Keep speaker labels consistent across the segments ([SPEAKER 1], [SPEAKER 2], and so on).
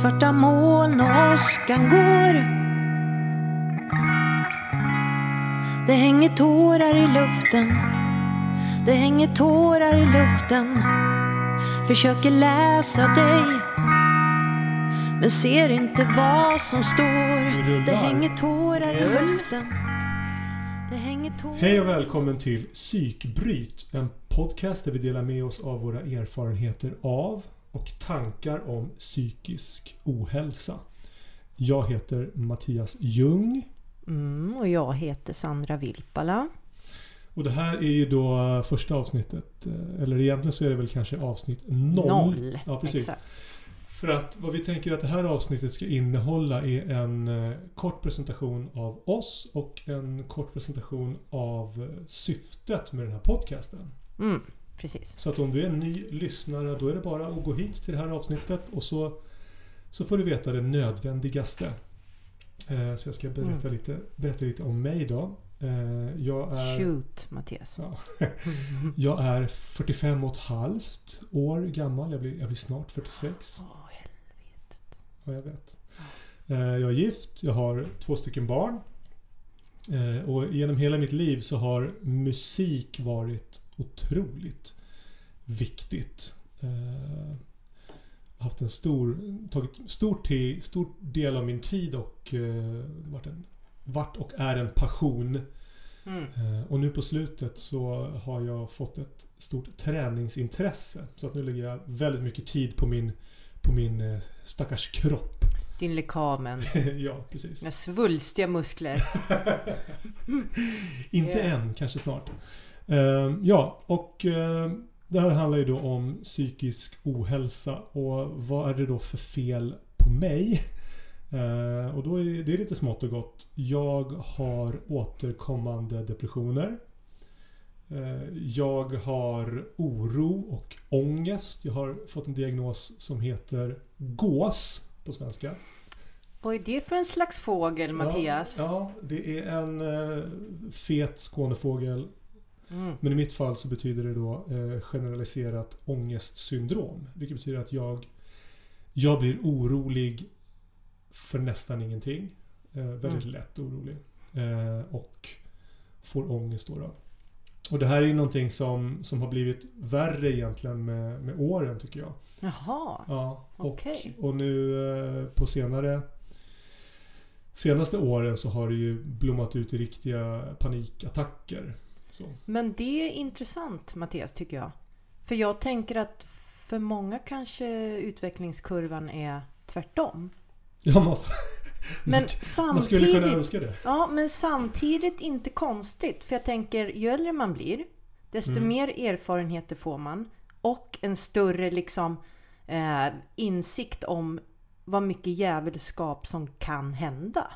[SPEAKER 1] Svarta moln och åskan går. Det hänger tårar i luften. Det hänger tårar i luften. Försöker läsa dig. Men ser inte vad som står. Det hänger tårar i luften.
[SPEAKER 2] Hej och välkommen till Psykbryt. En podcast där vi delar med oss av våra erfarenheter av och tankar om psykisk ohälsa. Jag heter Mattias Ljung
[SPEAKER 1] Mm, och jag heter Sandra Vilpala.
[SPEAKER 2] och det här är ju då första avsnittet. eh, Eller egentligen så är det väl kanske avsnitt noll.
[SPEAKER 1] Noll.
[SPEAKER 2] Ja, precis.
[SPEAKER 1] Exakt.
[SPEAKER 2] För att vad vi tänker att det här avsnittet ska innehålla är en eh, kort presentation av oss och en kort presentation av eh, syftet med den här podcasten.
[SPEAKER 1] Mm, precis.
[SPEAKER 2] Så att om du är en ny lyssnare då är det bara att gå hit till det här avsnittet och så, så får du veta det nödvändigaste. Eh, Så jag ska berätta,
[SPEAKER 1] Mm.
[SPEAKER 2] lite, berätta lite om mig då. Eh, Jag är,
[SPEAKER 1] Shoot, Mattias.
[SPEAKER 2] ja, jag är 45 och ett halvt år gammal. Jag blir, jag blir snart 46.
[SPEAKER 1] Åh, helvetet.
[SPEAKER 2] Ja, jag vet. Eh, Jag är gift, jag har två stycken barn. Eh, Och genom hela mitt liv så har musik varit otroligt viktigt. Eh, haft en stor, tagit stor, te, stor del av min tid och eh, varit, en, varit och är en passion.
[SPEAKER 1] Mm.
[SPEAKER 2] Eh, Och nu på slutet så har jag fått ett stort träningsintresse. Så att nu lägger jag väldigt mycket tid på min, på min eh, stackars kropp.
[SPEAKER 1] Din lekamen.
[SPEAKER 2] ja, precis.
[SPEAKER 1] Dina svulstiga muskler.
[SPEAKER 2] Inte
[SPEAKER 1] Ja.
[SPEAKER 2] än, kanske snart. Eh, ja, och eh, det här handlar ju då om psykisk ohälsa och vad är det då för fel på mig? Eh, och då är det, är lite smått och gott. Jag har återkommande depressioner. Jag har oro och ångest. Jag har fått en diagnos som heter gås på svenska.
[SPEAKER 1] Vad är det för en slags fågel, Mattias?
[SPEAKER 2] Ja, ja, det är en eh, fet skånefågel.
[SPEAKER 1] Mm.
[SPEAKER 2] Men i mitt fall så betyder det då eh, generaliserat ångestsyndrom. Vilket betyder att jag, jag blir orolig för nästan ingenting. Eh, väldigt
[SPEAKER 1] Mm.
[SPEAKER 2] lätt orolig. Eh, och får ångest då, då. Och det här är ju någonting som, som har blivit värre egentligen med, med åren tycker jag.
[SPEAKER 1] Jaha.
[SPEAKER 2] Ja,
[SPEAKER 1] Okej.
[SPEAKER 2] och nu eh, på senare Senaste åren så har det ju blommat ut i riktiga panikattacker. Så.
[SPEAKER 1] Men det är intressant, Mattias, tycker jag. För jag tänker att för många kanske utvecklingskurvan är tvärtom.
[SPEAKER 2] Ja, man,
[SPEAKER 1] Men
[SPEAKER 2] man skulle kunna
[SPEAKER 1] samtidigt,
[SPEAKER 2] önska det.
[SPEAKER 1] ja, men samtidigt inte konstigt. För jag tänker, ju äldre man blir, desto
[SPEAKER 2] Mm.
[SPEAKER 1] mer erfarenheter får man. Och en större liksom eh, insikt om vad mycket djävulskap som kan hända.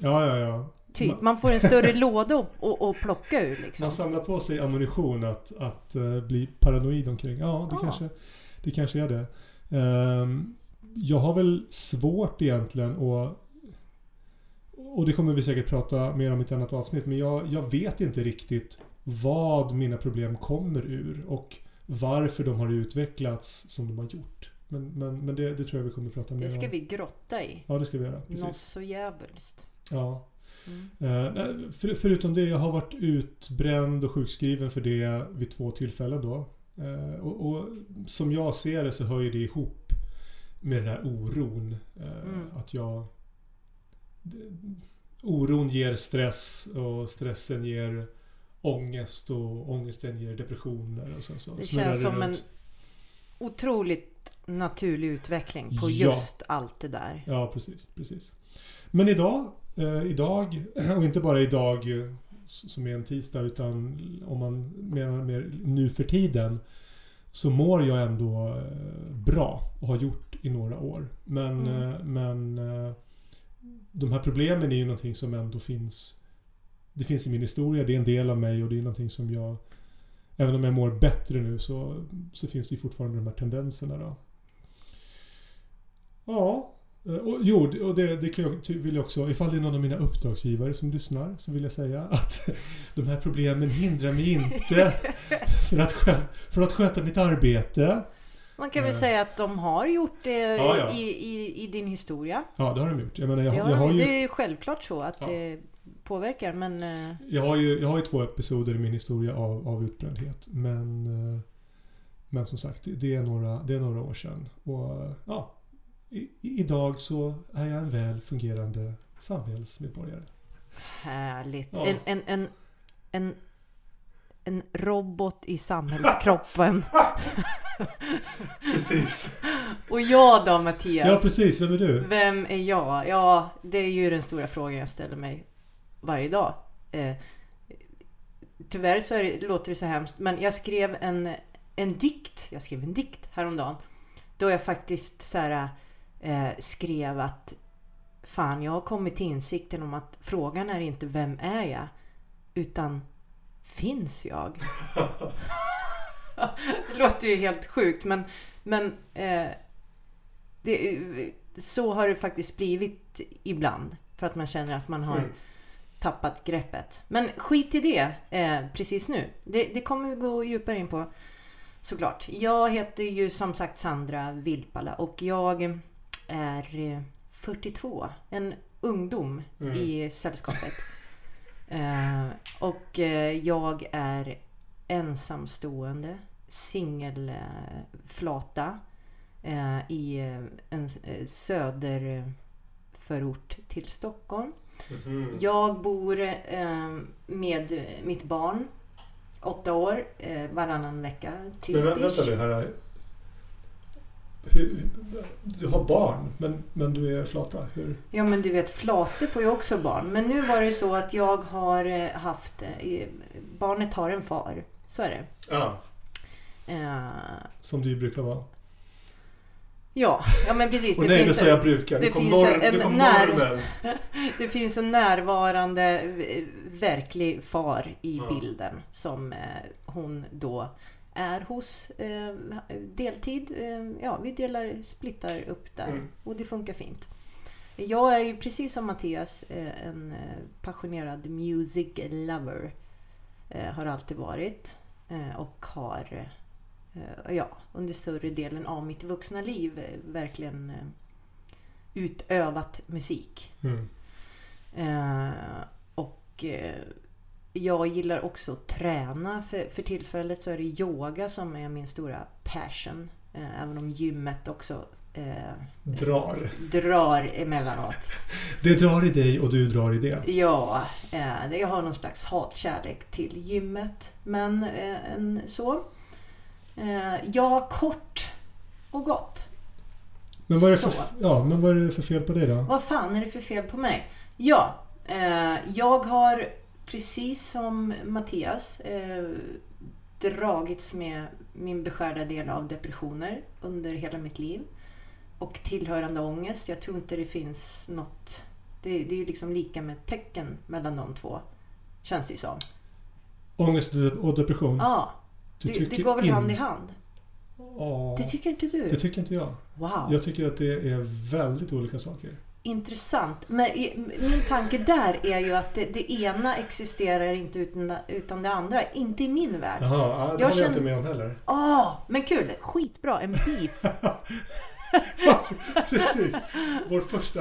[SPEAKER 2] Ja, ja, ja.
[SPEAKER 1] Typ,
[SPEAKER 2] Man-
[SPEAKER 1] får en större låda att- att att plocka ur liksom.
[SPEAKER 2] Man samlar på sig ammunition att, att eh, bli paranoid omkring. Ja, det,
[SPEAKER 1] Ja.
[SPEAKER 2] Kanske, det kanske är det. Ehm, jag har väl svårt egentligen och och det kommer vi säkert prata mer om i ett annat avsnitt. Men jag, jag vet inte riktigt vad mina problem kommer ur och varför de har utvecklats som de har gjort. Men, men, men det, det tror jag vi kommer prata mer
[SPEAKER 1] Det ska
[SPEAKER 2] om.
[SPEAKER 1] vi grotta i.
[SPEAKER 2] Ja, det ska vi göra.
[SPEAKER 1] Något så djävulskt.
[SPEAKER 2] Ja.
[SPEAKER 1] Mm.
[SPEAKER 2] För, förutom det, jag har varit utbränd och sjukskriven för det vid två tillfällen då. Eh, och, och som jag ser det så hör ju det ihop med den här oron. Eh,
[SPEAKER 1] Mm.
[SPEAKER 2] Att jag... Oron ger stress och stressen ger ångest och ångesten ger depressioner och sen så
[SPEAKER 1] Det känns som en
[SPEAKER 2] runt.
[SPEAKER 1] otroligt naturlig utveckling på
[SPEAKER 2] Ja.
[SPEAKER 1] just allt det där.
[SPEAKER 2] Ja, precis. precis. Men idag, eh, idag, och inte bara idag eh, som är en tisdag utan om man menar mer nu för tiden så mår jag ändå eh, bra och har gjort i några år. Men,
[SPEAKER 1] Mm.
[SPEAKER 2] eh, men de här problemen är ju någonting som ändå finns Det finns i min historia, det är en del av mig och det är någonting som jag Även om jag mår bättre nu så, så finns det ju fortfarande de här tendenserna då. Ja, Och, jo, och det, det kan jag, vill jag också, ifall det är någon av mina uppdragsgivare som lyssnar, så vill jag säga att de här problemen hindrar mig inte för att, sköta, för att sköta mitt arbete.
[SPEAKER 1] Man kan väl
[SPEAKER 2] Eh.
[SPEAKER 1] säga att de har gjort det
[SPEAKER 2] Ja, ja.
[SPEAKER 1] I, i, i din historia.
[SPEAKER 2] Ja, det har de gjort. Jag menar, jag,
[SPEAKER 1] Det,
[SPEAKER 2] jag,
[SPEAKER 1] har,
[SPEAKER 2] har ju...
[SPEAKER 1] det är ju självklart så att
[SPEAKER 2] Ja.
[SPEAKER 1] det påverkar men eh,
[SPEAKER 2] Jag har, ju, jag har ju två episoder i min historia av, av utbrändhet. Men, eh, men som sagt, det- är, några, det är några år sedan. Och eh, ja, i, idag så är jag en väl fungerande samhällsmedborgare.
[SPEAKER 1] härligt.
[SPEAKER 2] Ja.
[SPEAKER 1] En, en, en, en, en robot i samhällskroppen.
[SPEAKER 2] Precis.
[SPEAKER 1] Och jag då Mattias?
[SPEAKER 2] Ja, precis. Vem är du?
[SPEAKER 1] Vem är jag? Ja, det är ju den stora frågan jag ställer mig varje dag. Eh, tyvärr så är det, låter det så hemskt, men jag skrev en, en dikt. Jag skrev en dikt häromdagen. Då jag faktiskt så här, eh, skrev att Fan, jag har kommit till insikten om att frågan är inte vem är jag? Utan finns jag? det låter ju helt sjukt men, men eh, det, så har det faktiskt blivit ibland. För att man känner att man har
[SPEAKER 2] Mm.
[SPEAKER 1] tappat greppet. Men skit i det eh, precis nu. Det, det kommer vi gå djupare in på såklart. Jag heter ju som sagt Sandra Vilpala och jag är eh, 42. En ungdom
[SPEAKER 2] Mm.
[SPEAKER 1] i sällskapet. Eh, och eh, jag är ensamstående, singelflata eh, i eh, en eh, söderförort till Stockholm.
[SPEAKER 2] Mhm.
[SPEAKER 1] Jag bor eh, med mitt barn, åtta år, eh, varannan vecka. Typ.
[SPEAKER 2] Men vä- vänta nu här. Hur, du har barn, men, men du är flata. Hur?
[SPEAKER 1] Ja men du vet, flate får ju också barn. Men nu var det så att jag har eh, haft... eh, Barnet har en far. Så är det.
[SPEAKER 2] Ja.
[SPEAKER 1] Eh,
[SPEAKER 2] Som ju brukar vara.
[SPEAKER 1] ja, ja men precis.
[SPEAKER 2] Och
[SPEAKER 1] Det
[SPEAKER 2] nej,
[SPEAKER 1] finns,
[SPEAKER 2] sa
[SPEAKER 1] en,
[SPEAKER 2] jag brukar.
[SPEAKER 1] det
[SPEAKER 2] Det kom,
[SPEAKER 1] finns
[SPEAKER 2] norr,
[SPEAKER 1] en
[SPEAKER 2] kom
[SPEAKER 1] när- det finns en närvarande verklig far i
[SPEAKER 2] Ja.
[SPEAKER 1] bilden. Som hon då är hos eh, deltid. Eh, ja, vi delar, splittar upp där.
[SPEAKER 2] Mm.
[SPEAKER 1] Och det funkar fint. Jag är ju precis som Mattias eh, en eh, passionerad music lover. Eh, Har alltid varit. Eh, Och har ja, under större delen av mitt vuxna liv verkligen utövat musik.
[SPEAKER 2] Mm.
[SPEAKER 1] Och jag gillar också att träna. För, för tillfället så är det yoga som är min stora passion. Eh, även om gymmet också eh,
[SPEAKER 2] Drar.
[SPEAKER 1] drar emellanåt.
[SPEAKER 2] Det drar i dig och du drar i det.
[SPEAKER 1] Ja, eh, jag har någon slags hatkärlek till gymmet. Men eh, en, så. Eh, ja, kort och gott.
[SPEAKER 2] Men vad, är det för,
[SPEAKER 1] Så.
[SPEAKER 2] ja, men vad är det för fel på dig då?
[SPEAKER 1] Vad fan är det för fel på mig? Ja, eh, jag har precis som Mattias eh, dragits med min beskärda del av depressioner under hela mitt liv. Och tillhörande ångest. Jag tror inte det finns något... Det, det är ju liksom lika med tecken mellan de två. Känns det ju som.
[SPEAKER 2] Ångest och depression?
[SPEAKER 1] Ja, det, det
[SPEAKER 2] tycker
[SPEAKER 1] går väl
[SPEAKER 2] in-
[SPEAKER 1] hand i hand?
[SPEAKER 2] Ja,
[SPEAKER 1] Det tycker inte du?
[SPEAKER 2] det tycker inte jag.
[SPEAKER 1] Wow,
[SPEAKER 2] Jag tycker att det är väldigt olika saker.
[SPEAKER 1] Intressant. Men min tanke där är ju att det, det ena existerar inte utan, utan det andra. Inte i min värld.
[SPEAKER 2] Jaha, ja, det
[SPEAKER 1] Jag
[SPEAKER 2] håller jag
[SPEAKER 1] känner-
[SPEAKER 2] inte med om heller.
[SPEAKER 1] Åh, men kul! Skitbra! En beef.
[SPEAKER 2] Precis. Vår första,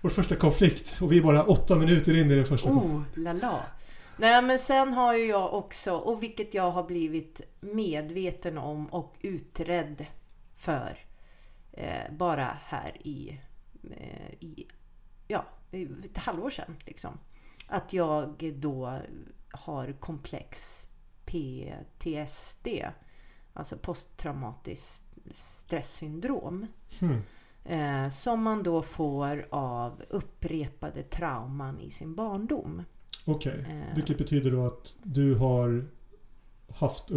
[SPEAKER 2] vår första konflikt. Och vi är bara åtta minuter in i den första.
[SPEAKER 1] Oh, la la. Nej men sen har ju jag också, och vilket jag har blivit medveten om och utredd för eh, bara här i, i ja, ett halvår sedan. Liksom. Att jag då har komplex PTSD. Alltså posttraumatiskt stresssyndrom.
[SPEAKER 2] Hmm.
[SPEAKER 1] Eh, som man då får av upprepade trauman i sin barndom.
[SPEAKER 2] Okej.
[SPEAKER 1] Eh.
[SPEAKER 2] Vilket betyder då att du har haft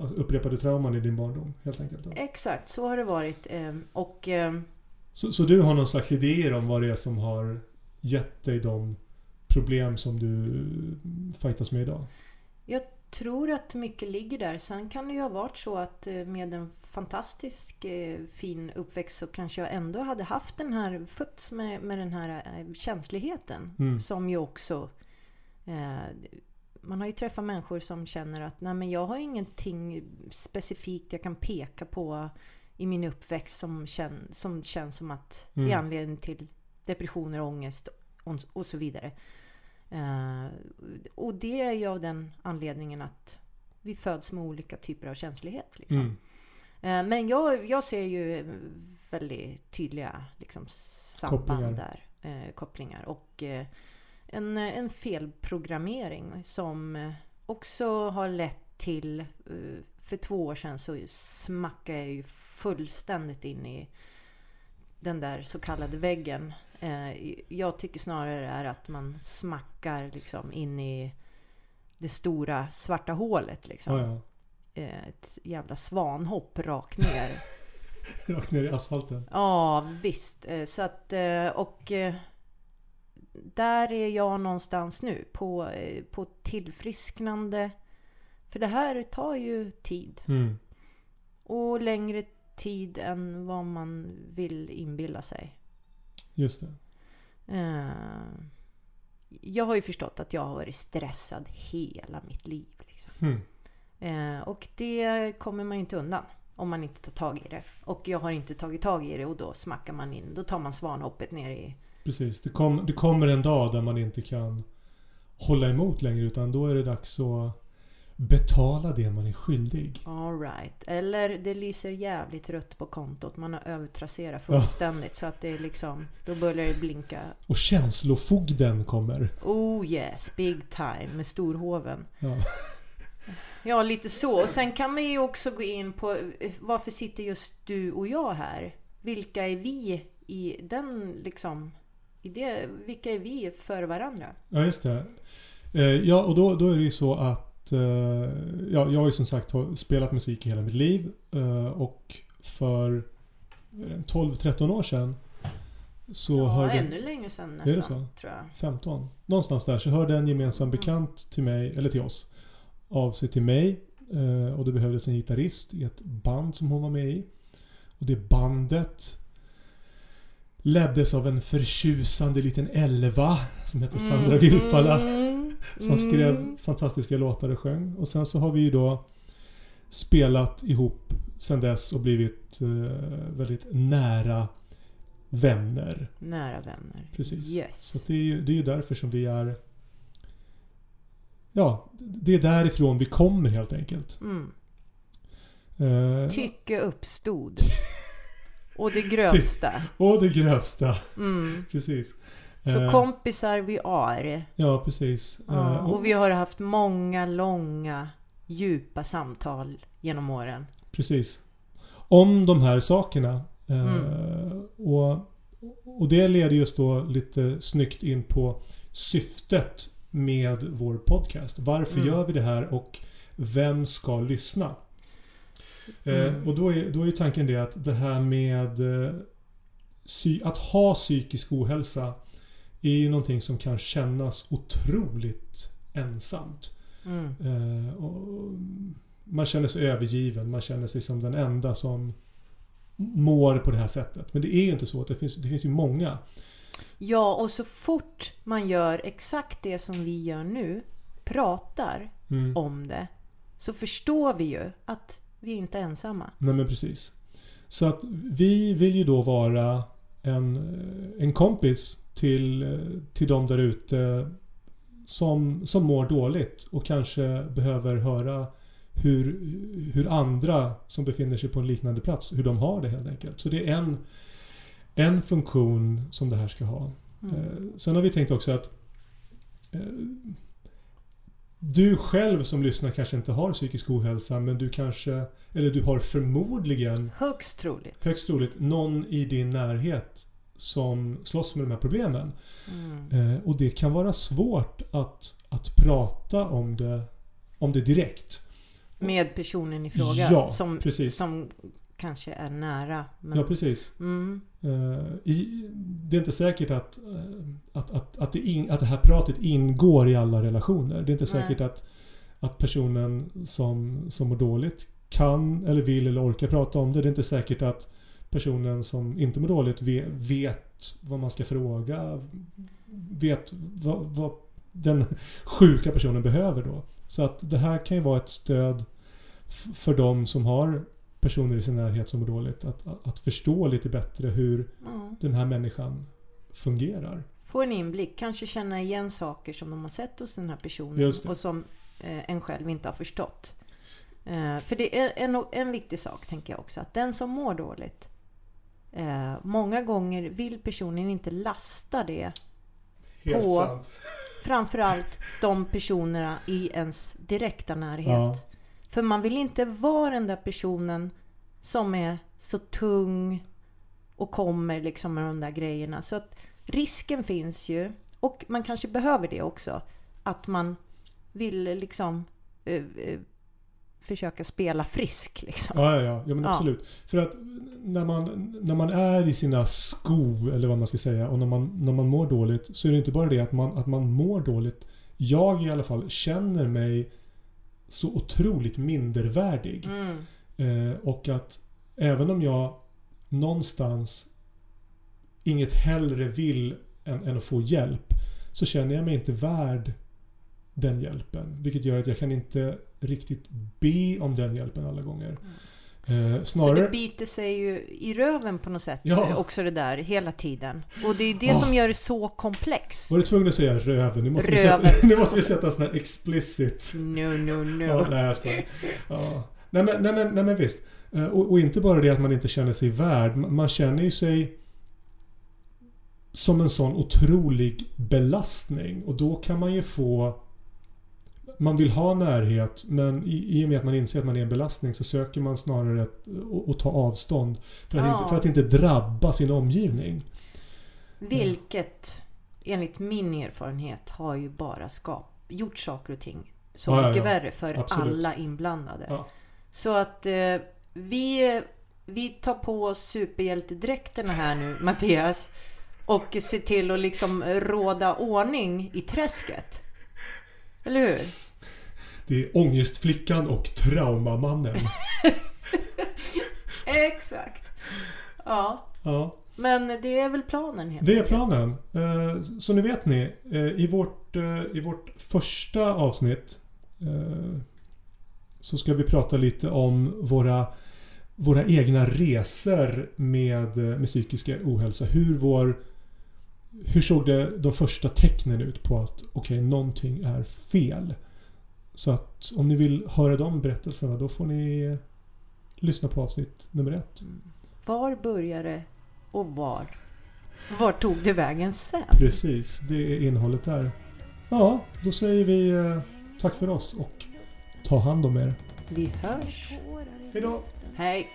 [SPEAKER 2] alltså upprepade trauman i din barndom helt enkelt? Då.
[SPEAKER 1] Exakt, så har det varit. Eh, och eh,
[SPEAKER 2] Så, så du har någon slags idéer om vad det är som har gett dig de problem som du fightas med idag?
[SPEAKER 1] jag tror att mycket ligger där. Sen kan det ju ha varit så att eh, med en fantastisk eh, fin uppväxt så kanske jag ändå hade haft den här, fötts med, med den här eh, känsligheten.
[SPEAKER 2] Mm.
[SPEAKER 1] Som ju också eh, man har ju träffat människor som känner att Nej, men jag har ingenting specifikt jag kan peka på i min uppväxt som, kän, som känns som att
[SPEAKER 2] Mm.
[SPEAKER 1] det är anledning till depressioner, ångest och, och så vidare. Eh, och det är ju av den anledningen att vi föds med olika typer av känslighet. Liksom.
[SPEAKER 2] Mm.
[SPEAKER 1] Eh, Men jag, jag ser ju väldigt tydliga liksom, samband
[SPEAKER 2] Kopplingar.
[SPEAKER 1] där. Eh, kopplingar. Och en, en felprogrammering som också har lett till... För två år sedan så smackade jag ju fullständigt in i den där så kallade väggen. Eh, jag tycker snarare är att man smackar liksom in i det stora svarta hålet. Liksom
[SPEAKER 2] Ja, ja.
[SPEAKER 1] eh, ett jävla svanhopp rakt ner.
[SPEAKER 2] Rakt ner i asfalten.
[SPEAKER 1] ja, visst. Eh, Så att, och där är jag någonstans nu. På, på tillfrisknande. För det här tar ju tid.
[SPEAKER 2] Mm.
[SPEAKER 1] Och längre tid än vad man vill inbilla sig.
[SPEAKER 2] Just det.
[SPEAKER 1] Eh, Jag har ju förstått att jag har varit stressad hela mitt liv. Liksom.
[SPEAKER 2] Mm.
[SPEAKER 1] Eh, och det kommer man inte undan om man inte tar tag i det. Och jag har inte tagit tag i det och då smackar man in. Då tar man svanhoppet ner i...
[SPEAKER 2] Precis. Det, kom, det kommer en dag där man inte kan hålla emot längre utan då är det dags att betala det man är skyldig.
[SPEAKER 1] All right. Eller det lyser jävligt rött på kontot. Man har övertrasserat fullständigt. Så att det är liksom... Då börjar det blinka.
[SPEAKER 2] Och känslofogden kommer.
[SPEAKER 1] Oh yes, big time med storhoven.
[SPEAKER 2] Ja.
[SPEAKER 1] Ja, lite så. Och sen kan man ju också gå in på varför sitter just du och jag här? Vilka är vi i den liksom... I det, vilka är vi för varandra?
[SPEAKER 2] Ja, just det. Eh, ja, och då, då är det ju så att ja, jag har ju som sagt spelat musik i hela mitt liv. Eh, och för eh, 12-13 år sedan så
[SPEAKER 1] ja,
[SPEAKER 2] hörde...
[SPEAKER 1] ännu längre sedan
[SPEAKER 2] det
[SPEAKER 1] nästan, tror jag.
[SPEAKER 2] 15. Någonstans där så hörde en gemensam bekant till mig, eller till oss, av sig till mig. eh, Och det behövdes en gitarrist i ett band som hon var med i. Och det bandet leddes av en förtjusande liten elva som hette Sandra Vilpala.
[SPEAKER 1] Mm,
[SPEAKER 2] Som skrev
[SPEAKER 1] mm.
[SPEAKER 2] fantastiska låtar och sjöng. Och sen så har vi ju då spelat ihop sen dess och blivit eh, väldigt nära vänner.
[SPEAKER 1] Nära vänner.
[SPEAKER 2] Precis.
[SPEAKER 1] Yes.
[SPEAKER 2] Så det är ju det är därför som vi är... Ja, det är därifrån vi kommer helt enkelt.
[SPEAKER 1] Mm.
[SPEAKER 2] Eh,
[SPEAKER 1] Tycke uppstod. Och det grövsta.
[SPEAKER 2] och det grövsta.
[SPEAKER 1] Mm.
[SPEAKER 2] Precis.
[SPEAKER 1] Så
[SPEAKER 2] Eh,
[SPEAKER 1] kompisar vi är.
[SPEAKER 2] Ja, precis. Eh,
[SPEAKER 1] Ja, och vi har haft många, långa, djupa samtal genom åren.
[SPEAKER 2] Precis. Om de här sakerna. Eh,
[SPEAKER 1] Mm.
[SPEAKER 2] och, och det leder just då lite snyggt in på syftet med vår podcast. Varför
[SPEAKER 1] Mm.
[SPEAKER 2] gör vi det här och vem ska lyssna? Eh,
[SPEAKER 1] Mm.
[SPEAKER 2] och då är, då är tanken det att det här med eh, att ha psykisk ohälsa är ju någonting som kan kännas otroligt ensamt.
[SPEAKER 1] Mm.
[SPEAKER 2] Eh, och man känner sig övergiven. Man känner sig som den enda som mår på det här sättet. Men det är ju inte så. att Det finns, det finns ju många.
[SPEAKER 1] Ja, och så fort man gör exakt det som vi gör nu, pratar
[SPEAKER 2] Mm.
[SPEAKER 1] om det, så förstår vi ju att vi inte är ensamma.
[SPEAKER 2] Nej men precis. Så att vi vill ju då vara en, en kompis till, till de där ute som, som mår dåligt och kanske behöver höra hur, hur andra som befinner sig på en liknande plats, hur de har det helt enkelt. Så det är en, en funktion som det här ska ha.
[SPEAKER 1] Mm.
[SPEAKER 2] Eh, Sen har vi tänkt också att eh, du själv som lyssnar kanske inte har psykisk ohälsa men du kanske, eller du har förmodligen
[SPEAKER 1] Högst troligt.
[SPEAKER 2] högst troligt någon i din närhet som slåss med de här problemen.
[SPEAKER 1] Mm.
[SPEAKER 2] Eh, och det kan vara svårt att, att prata om det, om det direkt.
[SPEAKER 1] Med personen i fråga.
[SPEAKER 2] Ja,
[SPEAKER 1] som,
[SPEAKER 2] precis.
[SPEAKER 1] som kanske är nära. Men,
[SPEAKER 2] Ja, precis.
[SPEAKER 1] mm,
[SPEAKER 2] Eh, i, det är inte säkert att, eh, att, att, att, det in, att det här pratet ingår i alla relationer. Det är inte
[SPEAKER 1] Nej.
[SPEAKER 2] säkert att, att personen som, som mår dåligt kan eller vill eller orkar prata om det. Det är inte säkert att personen som inte mår dåligt vet, vad man ska fråga. Vet vad, vad den sjuka personen behöver då. Så att det här kan ju vara ett stöd för de som har personer i sin närhet som mår dåligt. Att, att, förstå lite bättre hur
[SPEAKER 1] Ja.
[SPEAKER 2] den här människan fungerar.
[SPEAKER 1] Få en inblick, kanske känna igen saker som de har sett hos den här personen och som eh, en själv inte har förstått. Eh, för det är en, en viktig sak, tänker jag också, att den som mår dåligt eh, Många gånger vill personen inte lasta det
[SPEAKER 2] Helt
[SPEAKER 1] På-
[SPEAKER 2] sant.
[SPEAKER 1] Framförallt de personerna i ens direkta närhet.
[SPEAKER 2] Ja.
[SPEAKER 1] För man vill inte vara den där personen som är så tung och kommer liksom med de där grejerna. Så att risken finns ju, och man kanske behöver det också, att man vill liksom eh, eh, försöka spela frisk. Liksom.
[SPEAKER 2] Ja, ja, ja, ja men
[SPEAKER 1] Ja.
[SPEAKER 2] absolut. För att när man, när man är i sina skov, eller vad man ska säga, och när man, när man mår dåligt, så är det inte bara det att man, att man mår dåligt. Jag i alla fall känner mig så otroligt mindervärdig.
[SPEAKER 1] Mm.
[SPEAKER 2] Eh, och att även om jag någonstans inget hellre vill än, än att få hjälp, så känner jag mig inte värd den hjälpen. Vilket gör att jag kan inte riktigt be om den hjälpen alla gånger. Eh,
[SPEAKER 1] Mm. Så
[SPEAKER 2] snarare...
[SPEAKER 1] det biter sig ju i röven på något sätt
[SPEAKER 2] Ja.
[SPEAKER 1] eh, också det där hela tiden. Och det är det
[SPEAKER 2] Ja.
[SPEAKER 1] som gör det så komplext.
[SPEAKER 2] Var du tvungen att säga röven? Nu måste,
[SPEAKER 1] Röven.
[SPEAKER 2] Vi, sätta, nu måste vi sätta sån här explicit.
[SPEAKER 1] No, no, no.
[SPEAKER 2] Ja, nej jag skojar. Ja. Nej, men, nej, men, nej men visst. Eh, Och, och inte bara det att man inte känner sig värd. Man känner ju sig som en sån otrolig belastning. Och då kan man ju få... Man vill ha närhet men i, i och med att man inser att man är en belastning så söker man snarare att, att, att ta avstånd. För att,
[SPEAKER 1] Ja.
[SPEAKER 2] inte, för att inte drabba sin omgivning.
[SPEAKER 1] Vilket enligt min erfarenhet har ju bara skap, gjort saker och ting så
[SPEAKER 2] Ja,
[SPEAKER 1] mycket
[SPEAKER 2] ja.
[SPEAKER 1] värre för
[SPEAKER 2] Absolut.
[SPEAKER 1] alla inblandade. Så att eh, vi, vi tar på oss superhjältedräkterna här nu Mattias. Och ser till att liksom råda ordning i träsket. Eller hur?
[SPEAKER 2] Det är ångestflickan och traumamannen.
[SPEAKER 1] Exakt. Ja,
[SPEAKER 2] Ja.
[SPEAKER 1] men det är väl planen helt
[SPEAKER 2] Det är planen. Eh, Så nu vet ni, eh, i vårt, eh, i vårt första avsnitt så ska vi prata lite om våra, våra egna resor med, med psykisk ohälsa. Hur, vår, hur såg det, de första tecknen ut på att okej, någonting är fel? Så att om ni vill höra de berättelserna då får ni lyssna på avsnitt nummer ett.
[SPEAKER 1] Var började det och var? Var tog det vägen sen?
[SPEAKER 2] Precis, det är innehållet där. Ja, då säger vi eh, tack för oss och ta hand om er.
[SPEAKER 1] Vi hörs.
[SPEAKER 2] Hejdå!
[SPEAKER 1] Hej!